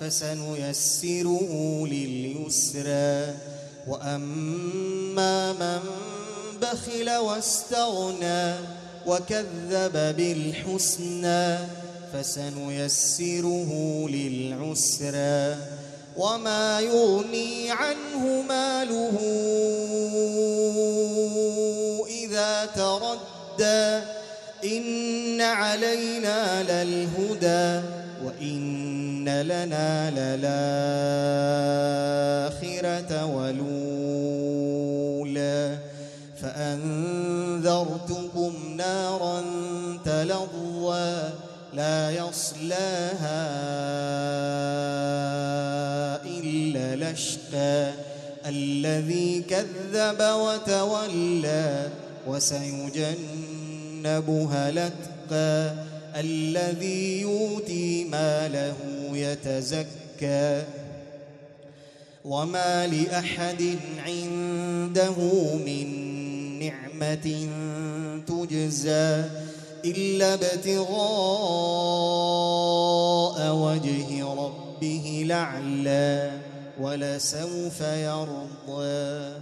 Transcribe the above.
فسنيسره لليسرى. وأما من بخل واستغنى وكذب بالحسنى فسنيسره للعسرى. وما يغني عنه ماله إذا تردى إن علينا للهدى وإن لنا للآخرة ولولا فأنذرتكم نارا تلظى لا يصلاها إلا لشقى الذي كذب وتولى وسيجنبها لتقى الذي يؤتي ماله يتزكى وما لأحد عنده من نعمة تجزى إلا ابتغاء وجه ربه لعلى ولسوف يرضى